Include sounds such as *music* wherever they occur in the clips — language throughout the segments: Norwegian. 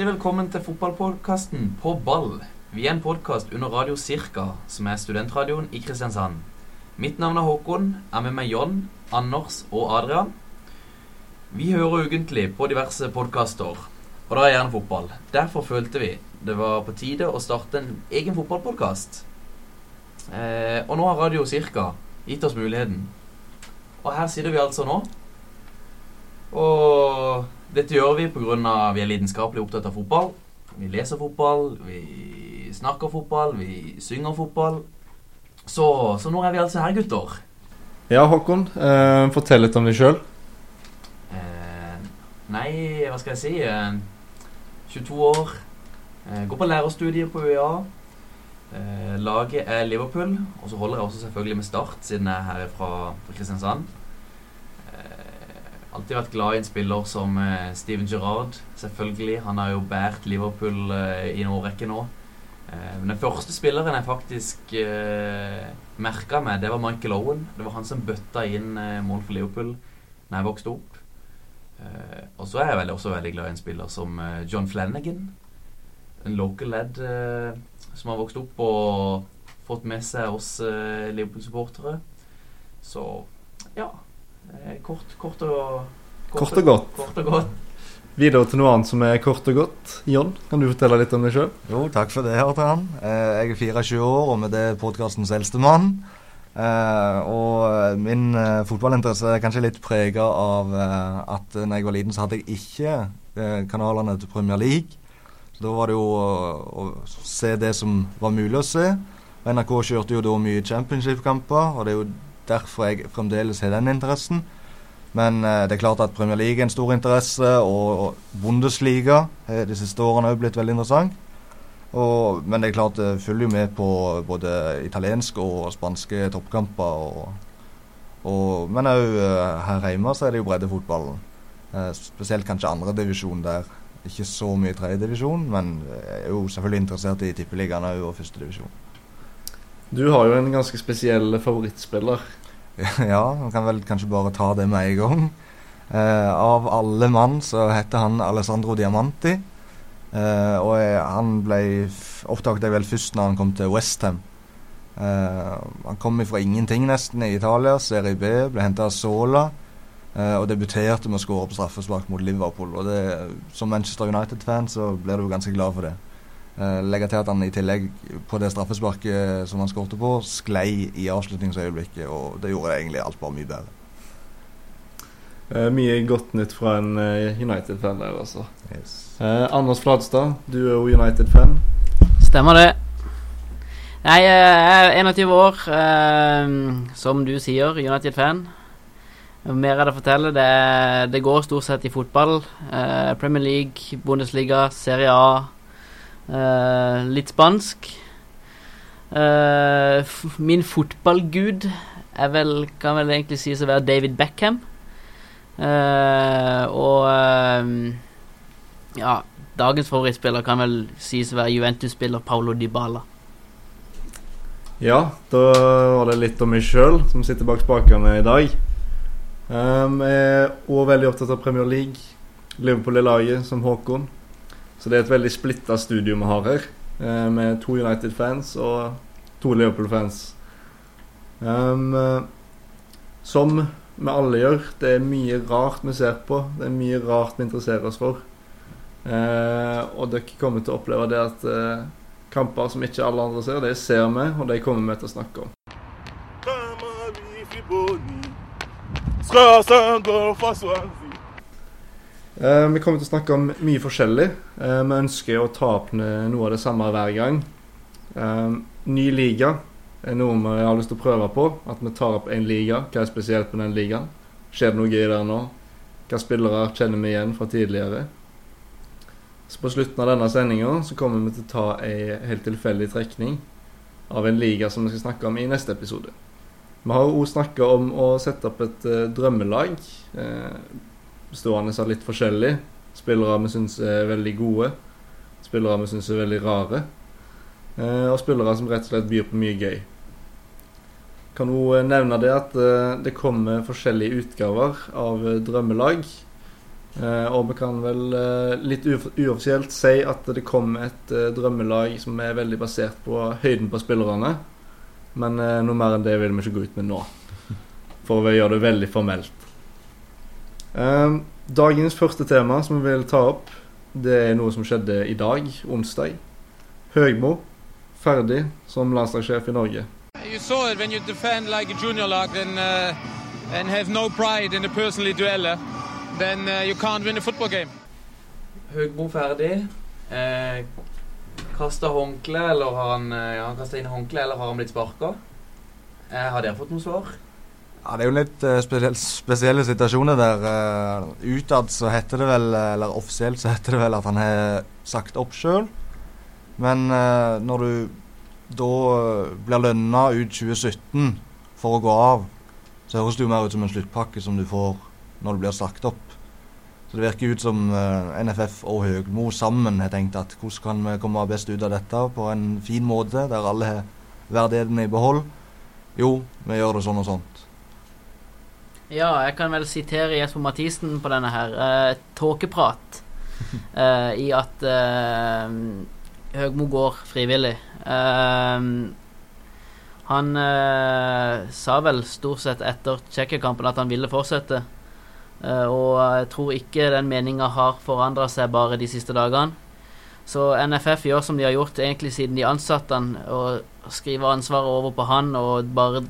Hjertelig velkommen til fotballpodkasten På ball. Vi er en podkast under Radio Cirka, som er studentradioen i Kristiansand. Mitt navn er Håkon. Er med meg John, Anders og Adrian. Vi hører ukentlig på diverse podkaster, og da er gjerne fotball. Derfor følte vi det var på tide å starte en egen fotballpodkast. Eh, og nå har Radio Cirka gitt oss muligheten. Og her sitter vi altså nå. Og dette gjør vi pga. vi er lidenskapelig opptatt av fotball. Vi leser fotball, vi snakker fotball, vi synger fotball. Så, så nå er vi altså her, gutter. Ja, Håkon. Eh, fortell litt om deg sjøl. Eh, nei, hva skal jeg si? Eh, 22 år. Eh, går på lærerstudiet på UiA. Eh, laget er Liverpool, og så holder jeg også selvfølgelig med Start, siden jeg er her fra, fra Kristiansand. Alltid vært glad i en spiller som eh, Steven Gerrard, selvfølgelig. Han har jo båret Liverpool eh, i en årrekke nå. Eh, men den første spilleren jeg faktisk eh, merka meg, det var Michael Owen. Det var han som bøtta inn eh, mål for Liverpool da jeg vokste opp. Eh, og så er jeg veldig, også veldig glad i en spiller som eh, John Flanagan. En local lad som har vokst opp og fått med seg oss Liverpool-supportere. Så ja. Eh, kort, kort og Kort og godt. Kort og godt. Videre til noe annet som er kort og godt. John, kan du fortelle litt om deg sjøl? Jo, takk for det, Hartan. Eh, jeg er 24 år, og med det podkastens eldste mann. Eh, og min fotballinteresse er kanskje litt prega av at når jeg var liten, så hadde jeg ikke kanalene til Premier League. Så da var det jo å se det som var mulig å se. NRK kjørte jo da mye championship-kamper, og det er jo derfor jeg fremdeles har den interessen. Men eh, det er klart at Premier League er en stor interesse, og, og Bundesliga har de siste årene òg blitt veldig interessant. Og, men det er klart det følger jo med på både italienske og spanske toppkamper. Og, og, men òg her hjemme så er det jo breddefotballen. Eh, spesielt kanskje andredivisjon der. Ikke så mye tredjedivisjon, men jeg er jo selvfølgelig interessert i tippeligaen òg og førstedivisjon. Du har jo en ganske spesiell favorittspiller. *laughs* ja, man kan vel kanskje bare ta det med en gang. Eh, av alle mann så heter han Alessandro Diamanti. Eh, og jeg, han ble oppdaget jeg vel først når han kom til Westham. Eh, han kom fra ingenting nesten i Italia, Serie B, ble henta av Sola. Eh, og debuterte med å skåre på straffespark mot Liverpool. Og det, som Manchester United-fan så blir du ganske glad for det. Uh, legge til at han i tillegg på det straffesparket som han skåret på, sklei i avslutningsøyeblikket, og det gjorde egentlig alt bare mye bedre. Eh, mye godt nytt fra en uh, United-fan der, altså. Yes. Anders Fladstad, du er jo United-fan. Stemmer det. Nei, jeg er 21 år, som du sier, United-fan. Mer er det å fortelle. Det, det, går stort sett i fotball. Premier League, Bundesliga, Serie A. Uh, litt spansk. Uh, min fotballgud er vel, kan vel egentlig sies å være David Beckham. Uh, og ja, dagens favorittspiller kan vel sies å være Juventus-spiller Paulo Dybala. Ja, da var det litt om meg sjøl som sitter bak spakene i dag. Um, jeg er òg veldig opptatt av Premier League. Liverpool i laget, som Håkon. Så det er et veldig splitta studio vi har her, eh, med to United-fans og to Liverpool-fans. Um, som vi alle gjør, det er mye rart vi ser på. Det er mye rart vi interesserer oss for. Uh, og dere kommer til å oppleve det at uh, kamper som ikke alle andre ser, det ser vi, og de kommer vi til å snakke om. Uh, vi kommer til å snakke om mye forskjellig. Uh, vi ønsker å ta opp noe av det samme hver gang. Uh, ny liga er noe vi har lyst til å prøve på. At vi tar opp én liga. Hva er spesielt med den ligaen? Skjer det noe gøy der nå? Hvilke spillere kjenner vi igjen fra tidligere? Så På slutten av denne sendinga kommer vi til å ta ei helt tilfeldig trekning av en liga som vi skal snakke om i neste episode. Vi har òg snakka om å sette opp et drømmelag bestående av litt forskjellig. Spillere vi syns er veldig gode. Spillere vi syns er veldig rare. Eh, og spillere som rett og slett byr på mye gøy. Kan hun nevne det at eh, det kommer forskjellige utgaver av eh, drømmelag. Eh, og vi kan vel eh, litt uoffisielt si at det kommer et eh, drømmelag som er veldig basert på høyden på spillerne. Men eh, noe mer enn det vil vi ikke gå ut med nå. For å gjøre det veldig formelt. Eh, dagens første tema som vi vil ta opp, det er noe som skjedde i dag, onsdag. Høgmo ferdig som landslagssjef i Norge. You saw it when you defend like a junior lag and, uh, and have no pride in the personally dueller, then uh, you can't win a football game. Høgmo ferdig. Eh, kasta håndkle, eller har han, eh, ja, han inn håndkle, eller har han blitt sparka? Eh, har dere fått noe svar? Ja, Det er jo litt uh, spesiell, spesielle situasjoner der. Uh, utad så heter det vel, eh, eller offisielt så heter det vel at han har sagt opp sjøl. Men uh, når du da eh, blir lønna ut 2017 for å gå av, så høres det jo mer ut som en sluttpakke som du får når du blir sagt opp. Så det virker ut som eh, NFF og Høgmo sammen har tenkt at hvordan kan vi komme best ut av dette på en fin måte, der alle har verdighetene i behold. Jo, vi gjør det sånn og sånt. Ja, jeg kan vel sitere Jesper Mathisen på denne her. Eh, tåkeprat. *laughs* eh, I at eh, Høgmo går frivillig. Eh, han eh, sa vel stort sett etter Tsjekkia-kampen at han ville fortsette. Eh, og jeg tror ikke den meninga har forandra seg bare de siste dagene. Så NFF gjør som de har gjort egentlig siden de ansatte han, og skriver ansvaret over på han og bare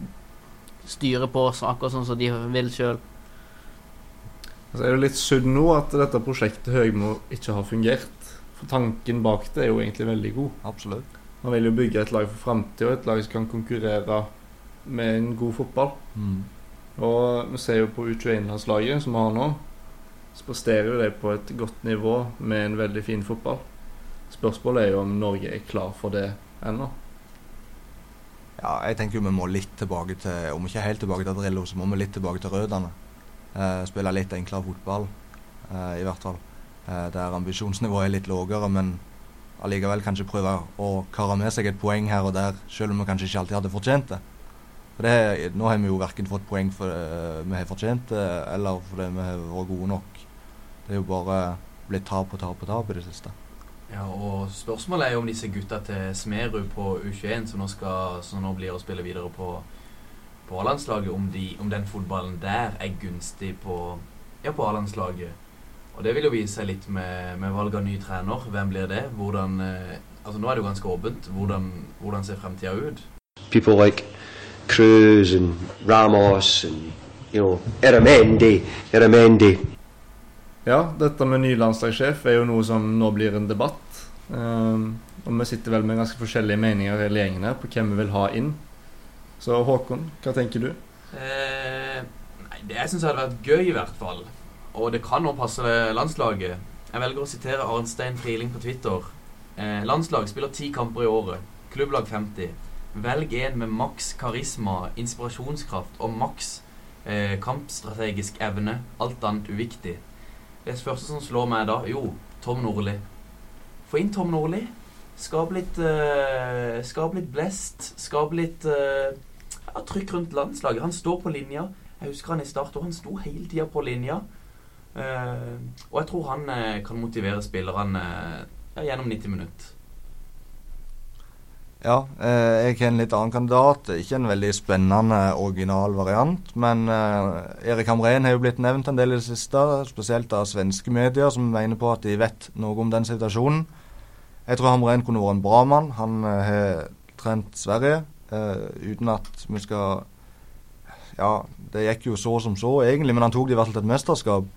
styre på saker akkurat sånn som de vil sjøl. Så er det litt synd nå at dette prosjektet Høgmo ikke har fungert. For tanken bak det er jo egentlig veldig god. Absolutt. Man vil jo bygge et lag for framtida, et lag som kan konkurrere med en god fotball. Mm. Og vi ser jo på U21-landslaget som vi har nå, så presterer jo de på et godt nivå med en veldig fin fotball. Spørsmålet er jo om Norge er klar for det ennå. Ja, jeg tenker jo vi må litt tilbake til Om ikke helt tilbake til Drillo, så må vi litt tilbake til røttene. Eh, spille litt enklere fotball, eh, i hvert fall. Eh, der ambisjonsnivået er litt lavere, men allikevel kanskje prøve å kare med seg et poeng her og der, selv om vi kanskje ikke alltid hadde fortjent det. For det, Nå har vi jo verken fått poeng for det vi har fortjent det, eller fordi vi har vært gode nok. Det er jo bare blitt tap og tap og tap i det siste. Ja, og Spørsmålet er jo om disse gutta til Smerud på U21, som nå, skal, som nå blir å spille videre på, på A-landslaget, om, de, om den fotballen der er gunstig på, ja, på A-landslaget. Og Det vil jo vise seg litt med, med valg av ny trener. Hvem blir det? Hvordan, eh, altså Nå er det jo ganske åpent. Hvordan, hvordan ser fremtida ut? people like Cruz and Ramos and you know Eramendi, Eramendi. Ja, dette med ny landslagssjef er jo noe som nå blir en debatt. Um, og vi sitter vel med ganske forskjellige meninger hele gjengen her på hvem vi vil ha inn. Så Håkon, hva tenker du? Eh, nei, det jeg syns hadde vært gøy, i hvert fall. Og det kan nå passe landslaget. Jeg velger å sitere Arnstein Friling på Twitter. Eh, landslag spiller ti kamper i året. Klubblag 50. Velg en med maks karisma, inspirasjonskraft og maks eh, kampstrategisk evne. Alt annet uviktig. Det første som slår meg da, jo, Tom Nordli. Få inn Tom Nordli. Skap litt uh, Skap litt blest. Skap litt uh, ja, trykk rundt landslaget. Han står på linja. Jeg husker han i start, og han sto hele tida på linja. Uh, og jeg tror han kan motivere spillerne gjennom 90 minutter. Ja, eh, jeg har en litt annen kandidat. Ikke en veldig spennende original variant. Men eh, Erik Hamren har jo blitt nevnt en del i det siste, spesielt av svenske medier, som mener på at de vet noe om den situasjonen. Jeg tror Hamren kunne vært en bra mann. Han eh, har trent Sverige uten at vi skal Ja, det gikk jo så som så, egentlig, men han tok det i hvert fall til et mesterskap.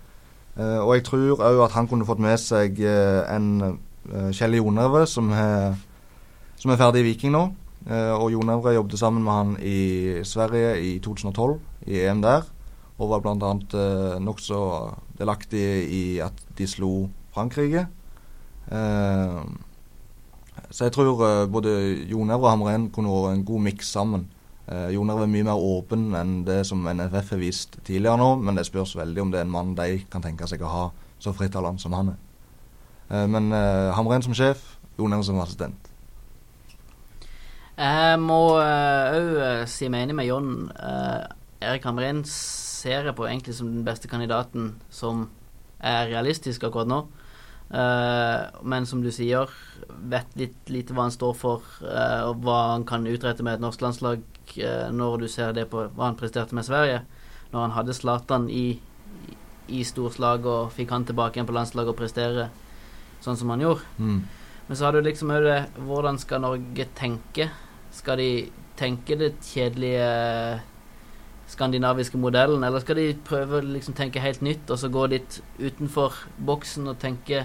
Og jeg tror òg at han kunne fått med seg en Kjell Jonerve, som har som er ferdig i Viking nå. Eh, og Jon Evre jobbet sammen med han i Sverige i 2012, i EM der. Og var bl.a. Eh, nokså delaktig i at de slo Frankrike. Eh, så jeg tror eh, både Jon Evre og Hamren kunne vært en god miks sammen. Eh, Jon Evre er mye mer åpen enn det som NFF har vist tidligere nå, men det spørs veldig om det er en mann de kan tenke seg å ha så fritt av land som han er. Eh, men eh, Hamren som sjef, Jon Evre som assistent. Jeg må òg si meg enig med Jon. Uh, Erik Hamren ser jeg på egentlig som den beste kandidaten som er realistisk akkurat nå. Uh, men som du sier, vet litt lite hva han står for, uh, og hva han kan utrette med et norsk landslag uh, når du ser det på hva han presterte med Sverige. Når han hadde Zlatan i, i storslag og fikk han tilbake igjen på landslaget og prestere sånn som han gjorde. Mm. Men så har du liksom òg det Hvordan skal Norge tenke? Skal de tenke det kjedelige skandinaviske modellen, eller skal de prøve å liksom tenke helt nytt og så gå litt utenfor boksen og tenke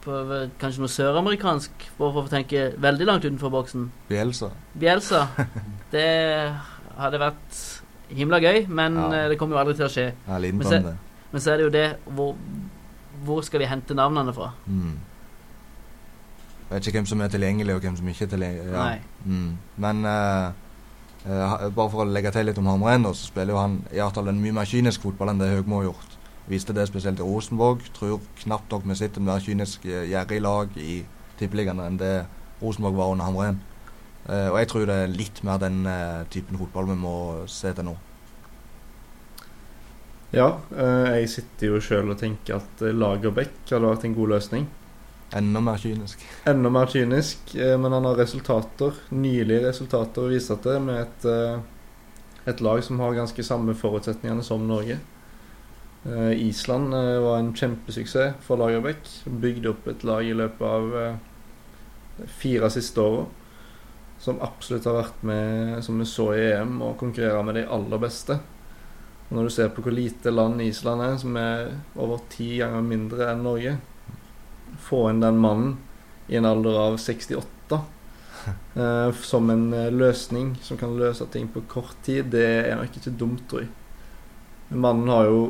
Prøve kanskje noe søramerikansk for å tenke veldig langt utenfor boksen? Bielsa. Bielsa. *laughs* Det hadde vært himla gøy, men Ja. eh, det kommer jo aldri til å skje. Ja, Men det. Men så er det jo det hvor, hvor skal vi hente navnene fra? Mm. Vet ikke hvem som er tilgjengelig, og hvem som ikke er tilgjengelig. Ja. Mm. Men uh, uh, bare for å legge til litt om Hamren, så spiller jo han i hvert fall en mye mer kynisk fotball enn det Høgmo har gjort. Viste det spesielt i Rosenborg. Tror knapt nok vi sitter mer kynisk eh, gjerrig lag i tippeligaen enn det Rosenborg var under Hamren. Uh, og jeg tror det er litt mer den uh, typen fotball vi må se til nå. Ja, uh, jeg sitter jo sjøl og tenker at Lagerbäck hadde vært en god løsning. Enda mer kynisk. Enda mer kynisk, eh, men han har resultater, nylige resultater å vise til med et, eh, et lag som har ganske samme forutsetningene som Norge. Eh, Island var en kjempesuksess for Lagerbäck. Bygde opp et lag i løpet av fire siste åra. Som absolutt har vært med, som vi så i EM, og konkurrerer med de aller beste. Når du ser på hvor lite land Island er, som er over ti ganger mindre enn Norge Få inn den mannen i en alder av 68 *laughs* eh, som en eh, løsning som kan løse ting på kort tid, det er nok ikke dumt, tror jeg. Men Mannen har jo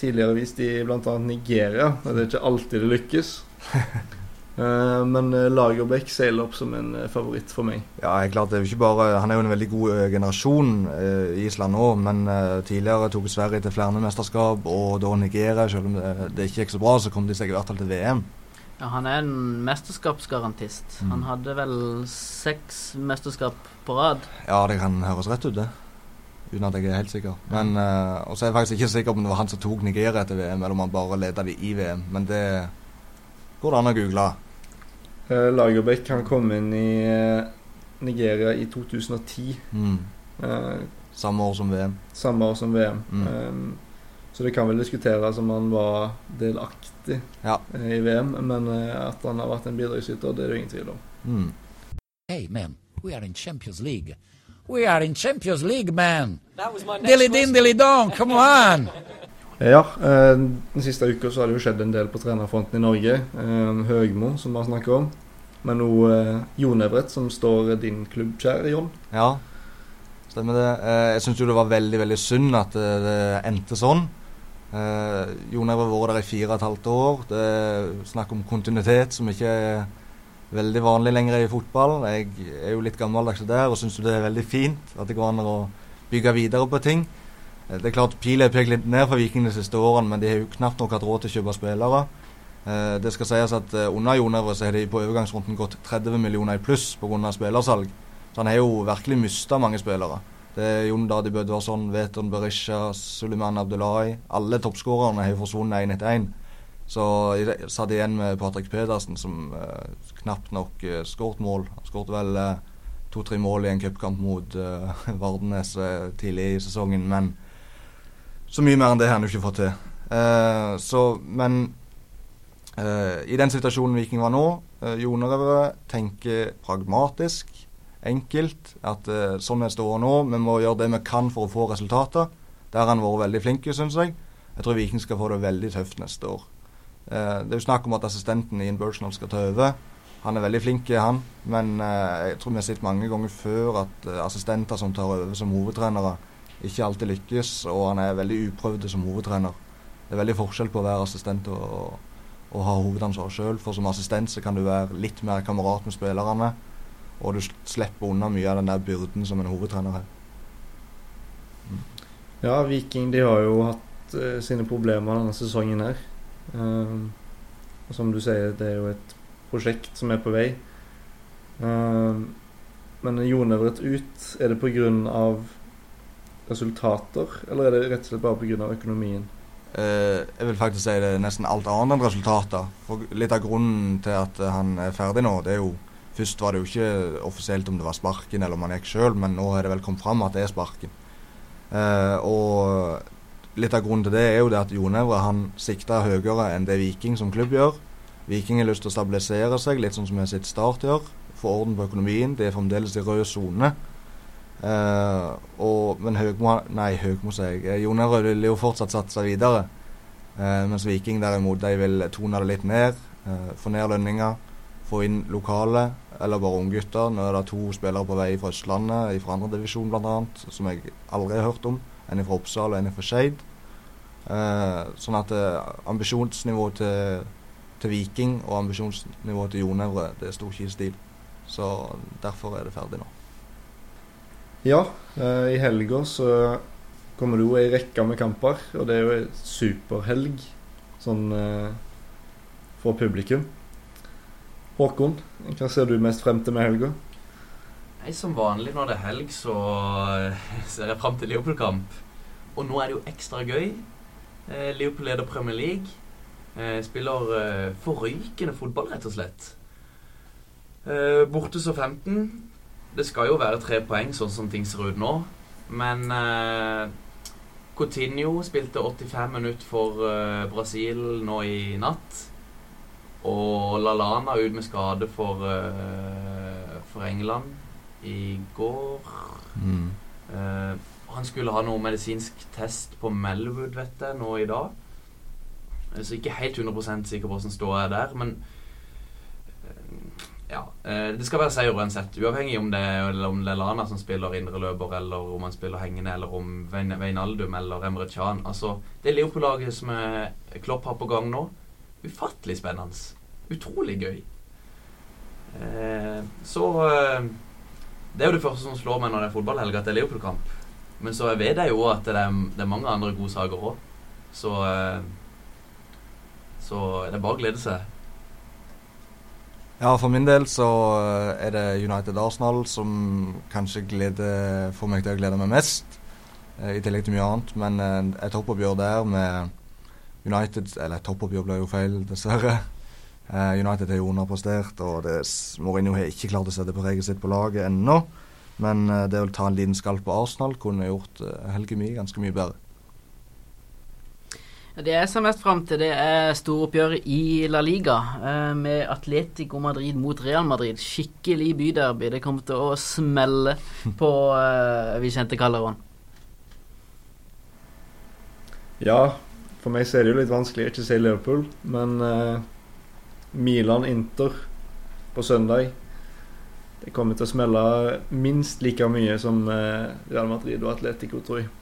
tidligere vist i bl.a. Nigeria, og det er ikke alltid det lykkes. *laughs* Eh, men eh, Lagerbäck seiler opp som en eh, favoritt for meg. Ja, er klart. det er jo ikke bare, Han er jo en veldig god generasjon i Island nå, men tidligere tok Sverige til flere mesterskap, og da Nigeria, selv om det, ikke gikk så bra, så kom de seg i hvert fall til VM. Ja, han er en mesterskapsgarantist. Mm. Han hadde vel seks mesterskap på rad. Ja, det kan høres rett ut, det. Uten at jeg er helt sikker. Men, uh, Og så er jeg faktisk ikke sikker på om det var han som tok Nigeria til VM, eller om han bare leda de i VM. Men det går det an å google. Eh, Lagerbäck kan komme inn i eh, Nigeria i 2010. Mm. eh, Samme år som VM. Samme år som VM. Mm. Så det kan vel diskuteres om han var delaktig Ja. i VM, men at han har vært en bidragsyter, det er det ingen tvil om. Mm. Hey, man, we are in Champions League. We are in Champions League, man. Dilly din, dilly dong, come on. *laughs* Ja, eh, den siste uka så har det jo skjedd en del på trenerfronten i Norge. Eh, Høgmo, som vi har snakket om. Men nå eh, Jon Everett, som står din klubb kjær, Jon. Ja, stemmer det. Jeg syns jo det var veldig veldig synd at det, endte sånn. Jon Jon har vært der i fire og et halvt år. Det er snakk om kontinuitet som ikke er veldig vanlig lenger i fotball. Jeg er jo litt gammeldags der og syns det er veldig fint at det går an å bygge videre på ting. Eh, Det er klart Pilen har pekt litt ned for Viking de siste årene, men de har jo knapt nok hatt råd til å kjøpe spillere. Eh, det skal sies at eh, under Jon Evre har de på overgangsrunden gått 30 millioner i pluss pga. spillersalg. Så han har jo virkelig mista mange spillere. Det er Jon Dadi Bødvarsson, Veton Berisha, Suleiman Abdullahi. Alle toppskårerne har jo forsvunnet én etter én. Så jeg satt igjen med Patrick Pedersen, som eh, knapt nok eh, skåret mål. Han skåret vel eh, to-tre mål i en cupkamp mot eh, *laughs* Vardenes tidlig i sesongen, men så mye mer enn det har han ikke fått til. Uh, så, men uh, i den situasjonen Viking var nå, uh, Jonerøve tenker pragmatisk, enkelt. At uh, sånn er ståa nå, vi må gjøre det vi kan for å få resultater. Der har han vært veldig flink, syns jeg. Jeg tror Viking skal få det veldig tøft neste år. Eh, det er jo snakk om at assistenten Ian Burchnall skal ta over. Han er veldig flink, han. Men eh, jeg tror vi har sett mange ganger før at eh, assistenter som tar over som hovedtrenere, ikke alltid lykkes. Og han er veldig uprøvd som hovedtrener. Det er veldig forskjell på å være assistent og, og ha hovedansvar sjøl. For som assistent så kan du være litt mer kamerat med spillerne. Og du slipper unna mye av den der byrden som en hovedtrener har. Ja, Viking de har jo hatt eh, sine problemer denne sesongen her. Um, og som du sier, det er jo et prosjekt som er på vei. Um, men Jon Evret ut, er det pga. Resultater, eller er det rett og slett bare pga. økonomien? Uh, Jeg vil faktisk si det er nesten alt annet enn resultater. For litt av grunnen til at han er ferdig nå, det er jo Først var det jo ikke offisielt om det var sparken eller om han gikk sjøl, men nå har det vel kommet fram at det er sparken. Uh, og litt av grunnen til det er jo det at Jonevre han sikta høyere enn det Viking som klubb gjør. Viking har lyst til å stabilisere seg, litt sånn som vi har sett Start gjør. Få orden på økonomien. Det er fremdeles i rød sone. Eh, og- men Høgmo Nei, Høgmo, sier jeg. Jonevre vil jo fortsatt satse videre. Uh, mens Viking derimot de vil tone det litt ned. Uh, få ned lønninger. Få inn lokale, eller bare unggutter. Nå er det to spillere på vei fra Østlandet, fra andredivisjon bl.a., som jeg aldri har hørt om. En fra Oppsal og en fra Skeid. Sånn at ambisjonsnivået til, til Viking og ambisjonsnivået til Jonevre det sto ikke i stil. Så derfor er det ferdig nå. Ja, eh, i helga så kommer det jo ei rekke med kamper, og det er jo ei superhelg sånn eh, for publikum. Håkon, hva ser du mest frem til med helga? Nei, Som vanlig når det er helg, så eh, ser jeg frem til Liverpool-kamp. Og nå er det jo ekstra gøy. Liverpool leder Premier League. Spiller forrykende fotball, rett og slett. Borte så 15. Det skal jo være tre poeng, sånn som ting ser ut nå. Men eh, Coutinho spilte 85 minutter for eh, Brasil nå i natt. Og Lallana ut med skade for, eh, for England i går. Mm. Eh, han skulle ha noe medisinsk test på Melwood, vet jeg, nå i dag. Så ikke helt 100 sikker på hvordan ståa er der, men ja. eh, Det skal være seier uansett, uavhengig om det, eller om det er Lana som spiller indreløper, eller om han spiller hengende, eller om Veinaldum eller Emre Can. Altså, det Liverpool-laget som er Klopp har på gang nå, ufattelig spennende. Utrolig gøy. Eh, så eh, Det er jo det første som slår meg når det er fotballhelg, at det er Liverpool-kamp. Men så vet jeg jo at det er, det er mange andre gode saker òg. Så Så det er bare å glede seg. Ja, for min del så eh, er det United Arsenal som kanskje gleder, får meg til å glede meg mest. eh, I tillegg til mye annet. Men eh, et toppoppgjør der med United Eller toppoppgjør blir jo feil, dessverre. United har jo underprestert, og det, Mourinho har ikke klart å sette preget sitt på laget ennå. Men det å ta en liten skalp på Arsenal kunne gjort helgen min ganske mye bedre. Det jeg ser mest fram til, det er storoppgjøret i La Liga eh, med Atletico Madrid mot Real Madrid. Skikkelig byderby. Det kommer til å smelle *laughs* på eh, Vicente Calderón. Ja, for meg så er det jo litt vanskelig å ikke si Liverpool, men eh, Milan-Inter på søndag Det kommer til å smelle minst like mye som eh, Real Madrid og Atletico, tror jeg.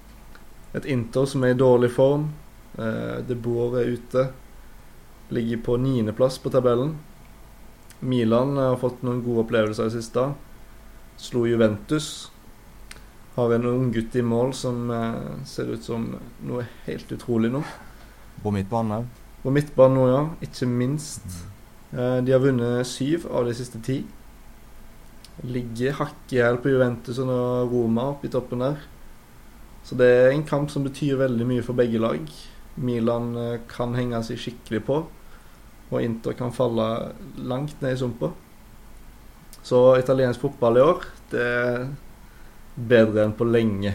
Et Inter som er i dårlig form. Eh, De Boer er ute. Ligger på niendeplass på tabellen. Milan har fått noen gode opplevelser i siste. Slo Juventus. Har en ung gutt i mål som eh, ser ut som noe helt utrolig nå. På midtbanen òg. På midtbanen nå, ja. Ikke minst. Eh, de har vunnet syv av de siste ti. Ligger hakk i hæl på Juventus og Roma oppe i toppen der. Så det er en kamp som betyr veldig mye for begge lag. Milan eh, kan henge seg skikkelig på, og Inter kan falle langt ned i sumpa. Så italiensk fotball i år, det er bedre enn på lenge.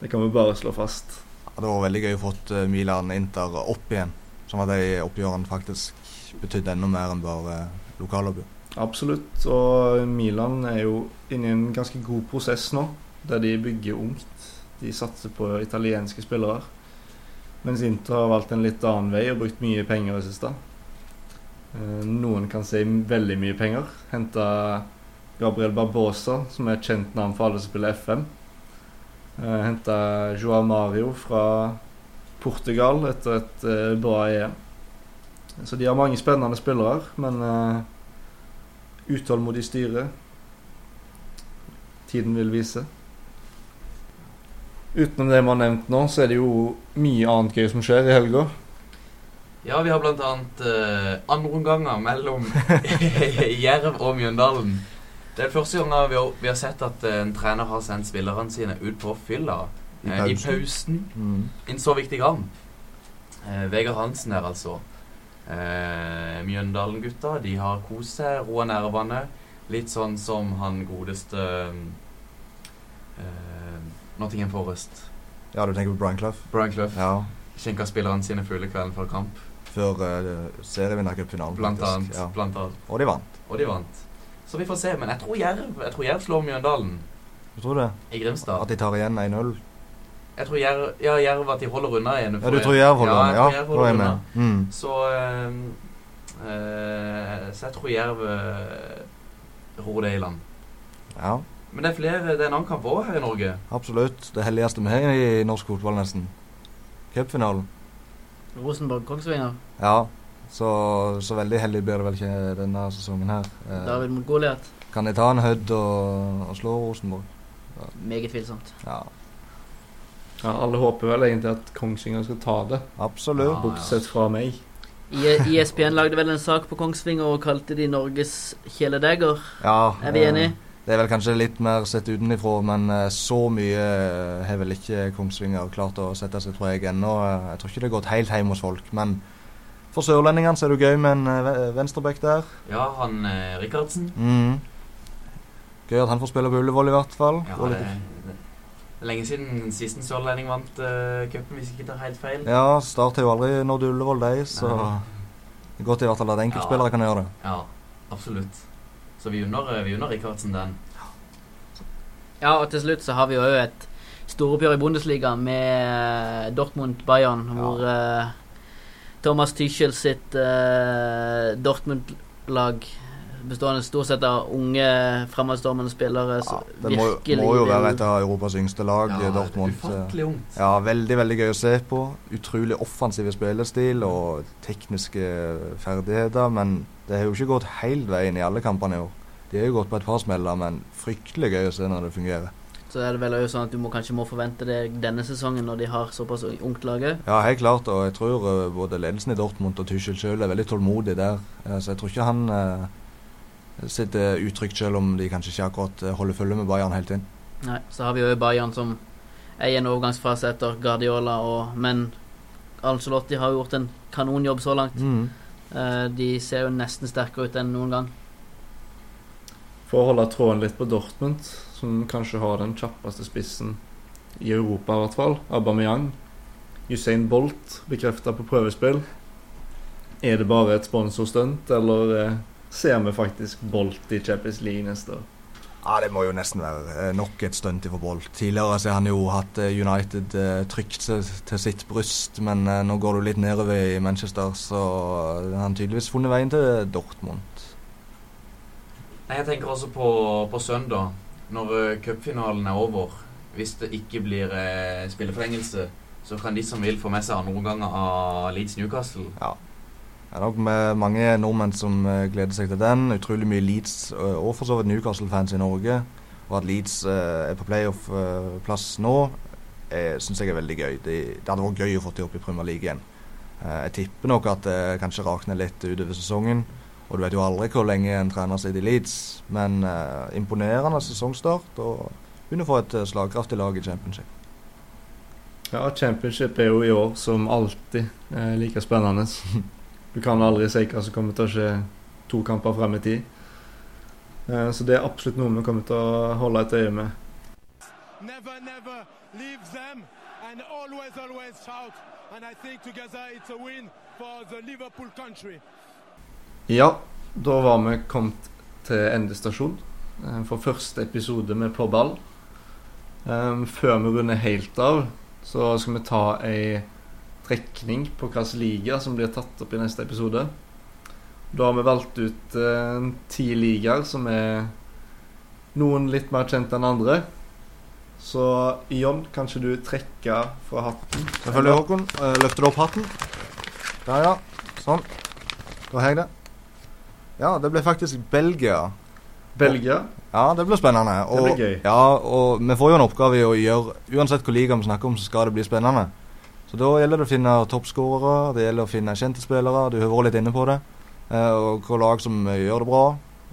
Det kan vi bare slå fast. Ja, det var veldig gøy å fått eh, Milan-Inter opp igjen. Sånn at de oppgjørene faktisk betydde enda mer enn bare lokaloppgjør. Absolutt. Og Milan er jo inne i en ganske god prosess nå, der de bygger ungt. De satser på italienske spillere. Mens Inter har valgt en litt annen vei og brukt mye penger i det siste. Eh, Noen kan si veldig mye penger. Henta Gabriel Barbosa, som er et kjent navn for alle som spiller FM. Henta Joao Mario fra Portugal etter et eh, bra EM. Så de har mange spennende spillere, men eh, utålmodig styre. Tiden vil vise. Utenom det vi har nevnt nå, så er det jo mye annet gøy som skjer i helga. Ja, vi har annet uh, andreomganger mellom *laughs* Jerv og Mjøndalen. Det er første gangen vi har, vi har sett at uh, en trener har sendt spillerne sine ut på fylla I eh, i pausen. Mm. en så viktig kamp. Uh, Vegard Hansen her, altså. Uh, Mjøndalen-gutta de har kost seg, roa nervene. Litt sånn som han godeste eh, Nottingham Forest. Ja, du tenker på Brian Clough? Brian Clough. Ja. Skjenka spillerne sine fulle kvelden før kamp. Før uh, serievinnercupfinalen, Blant annet, Ja. blant annet. Og de vant. Og de vant. Så vi får se. Men jeg tror Jerv, jeg tror Jerv slår Mjøndalen Du tror det? i Grimstad. At de tar igjen 1-0? Jeg tror Jerv, ja, Jerv at de holder unna igjen. Ja, du tror Jerv holder ja, jeg Ja, tror Jerv holder er unna. Mm. Så uh, uh, Så jeg tror Jerv uh, ror det i land. Ja, Men det er flere, det er en annen kamp òg her i Norge. absolutt. Det helligste vi har i norsk fotball, nesten. Cupfinalen. Rosenborg-Kongsvinger. Ja, så, så veldig heldig blir det vel ikke denne sesongen her. Eh, David mot Goliat. kan de ta en Hødd og, og slå Rosenborg? Meget tvilsomt. Ja, Ja, alle håper vel egentlig at Kongsvinger skal ta det, absolutt. Ja. bortsett fra meg. I- ISPN lagde vel en sak på Kongsvinger og kalte de Norges kjæledegger. Ja, Er vi eh, enige? Det er vel kanskje litt mer sett utenifra, men eh, så mye eh, har vel ikke Kongsvinger klart å sette seg preg ennå. Jeg tror ikke det har gått helt hjem hos folk, men for sørlendingene så er det gøy med en eh, venstreback der. Ja, han eh, Rikardsen. Mm. Gøy at han får spille på Ullevål i hvert fall. Ja, det, det er lenge siden siste sørlending vant uh, cupen, hvis ikke tar helt feil. ja Start har jo aldri nådd Ullevål, de, så Nei. det er godt i hvert fall at enkeltspillere Ja. kan gjøre det. Ja, absolutt. Så vi unner, eh, vi unner Rikardsen den. Ja, og til slutt så har vi jo òg et storoppgjør i Bundesliga med Dortmund-Bayern, hvor uh, Thomas Tychel sitt uh, Dortmund-lag bestående stort sett av unge fremadstormende spillere Ja, det må, må jo være et av Europas yngste lag, Ja, Dortmund. Ufattelig ungt. Ja, veldig veldig gøy å se på. Utrolig offensive spillestil og tekniske ferdigheter. Men det har jo ikke gått helt veien i alle kampene i år. De har jo gått på et par smeller, men fryktelig gøy å se når det fungerer. Så er det vel også sånn at du må, kanskje må forvente det denne sesongen når de har såpass ungt lag Ja, helt klart. Og jeg tror eh, både ledelsen i Dortmund og Tyskjell selv er veldig tålmodig der. Eh, så jeg tror ikke han eh, sitter utrygt selv om de kanskje ikke akkurat eh, holder følge med Bayern helt inn. Nei, så har vi jo Bayern som er i en overgangsfase etter Guardiola, og, men Ancelotti har gjort en kanonjobb så langt. Mm. Eh, de ser jo nesten sterkere ut enn noen gang. For å holde tråden litt på Dortmund, som kanskje har den kjappeste spissen i Europa, i hvert fall. Aubameyang. Usain Bolt bekrefta på prøvespill. Er det bare et sponsorstunt, eller eh, ser vi faktisk Bolt i Champions League neste år? Ja, det må jo nesten være eh, nok et stunt i Bolt. Tidligere så har han jo hatt eh, United eh, trygt til, sitt bryst, men nå går du litt nedover i Manchester, så har han tydeligvis funnet veien til Dortmund. Jeg tenker også på, på søndag, når cupfinalen er over. Hvis det ikke blir spilleforlengelse, så kan de som vil få med seg andre omganger av Leeds Newcastle. Ja. Det er nok med mange nordmenn som eh, gleder seg til den. Utrolig mye Leeds eh, og for så vidt Newcastle-fans i Norge. Og at Leeds eh, er på playoff-plass nå, syns jeg er veldig gøy. Det, det hadde vært gøy å få det opp i Premier League igjen. Jeg tipper nok at det kanskje rakner litt utover sesongen. Og du vet jo aldri hvor lenge en trener sitter i Leeds. Men imponerende sesongstart, og begynner å få et slagkraftig lag i championship. Ja, Championship er jo i år som alltid like spennende. *laughs* Du kan aldri si hva som kommer til å skje to kamper frem i tid. Eh, så det er absolutt noe vi kommer til å holde et øye med. never, never leave them and always, always shout. And I think together it's a win for the Liverpool country. Ja, da var vi kommet til endestasjon eh, for første episode med På ball. Eh, før vi runder helt av, så skal vi ta ei trekning på hvilken liga som blir tatt opp i neste episode. Da har vi valgt ut eh, ti ligaer som er noen litt mer kjent enn andre. Så Jon, kan ikke du trekke fra hatten? Selvfølgelig, Håkon. Eh, løfter du opp hatten? Der, ja. Sånn. Da har jeg det. Ja, det ble faktisk Belgia. Belgia. Ja, det blir spennende. Det blir gøy. Ja, og vi får jo en oppgave i å gjøre Uansett hvor liga vi snakker om, så skal det bli spennende. Så da gjelder det å finne toppskårere, det gjelder å finne kjente spillere. Du har vært litt inne på det. Eh, og hvilke lag som gjør det bra.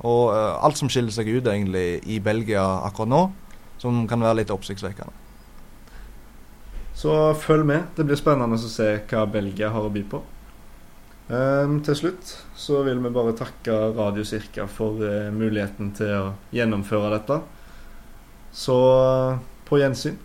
Og eh, alt som skiller seg ut egentlig i Belgia akkurat nå, som kan være litt oppsiktsvekkende. Så følg med. Det blir spennende å se hva Belgia har å by på. Um, til slutt så vil vi bare takke Radio Cirka for uh, muligheten til å gjennomføre dette. Så uh, på gjensyn.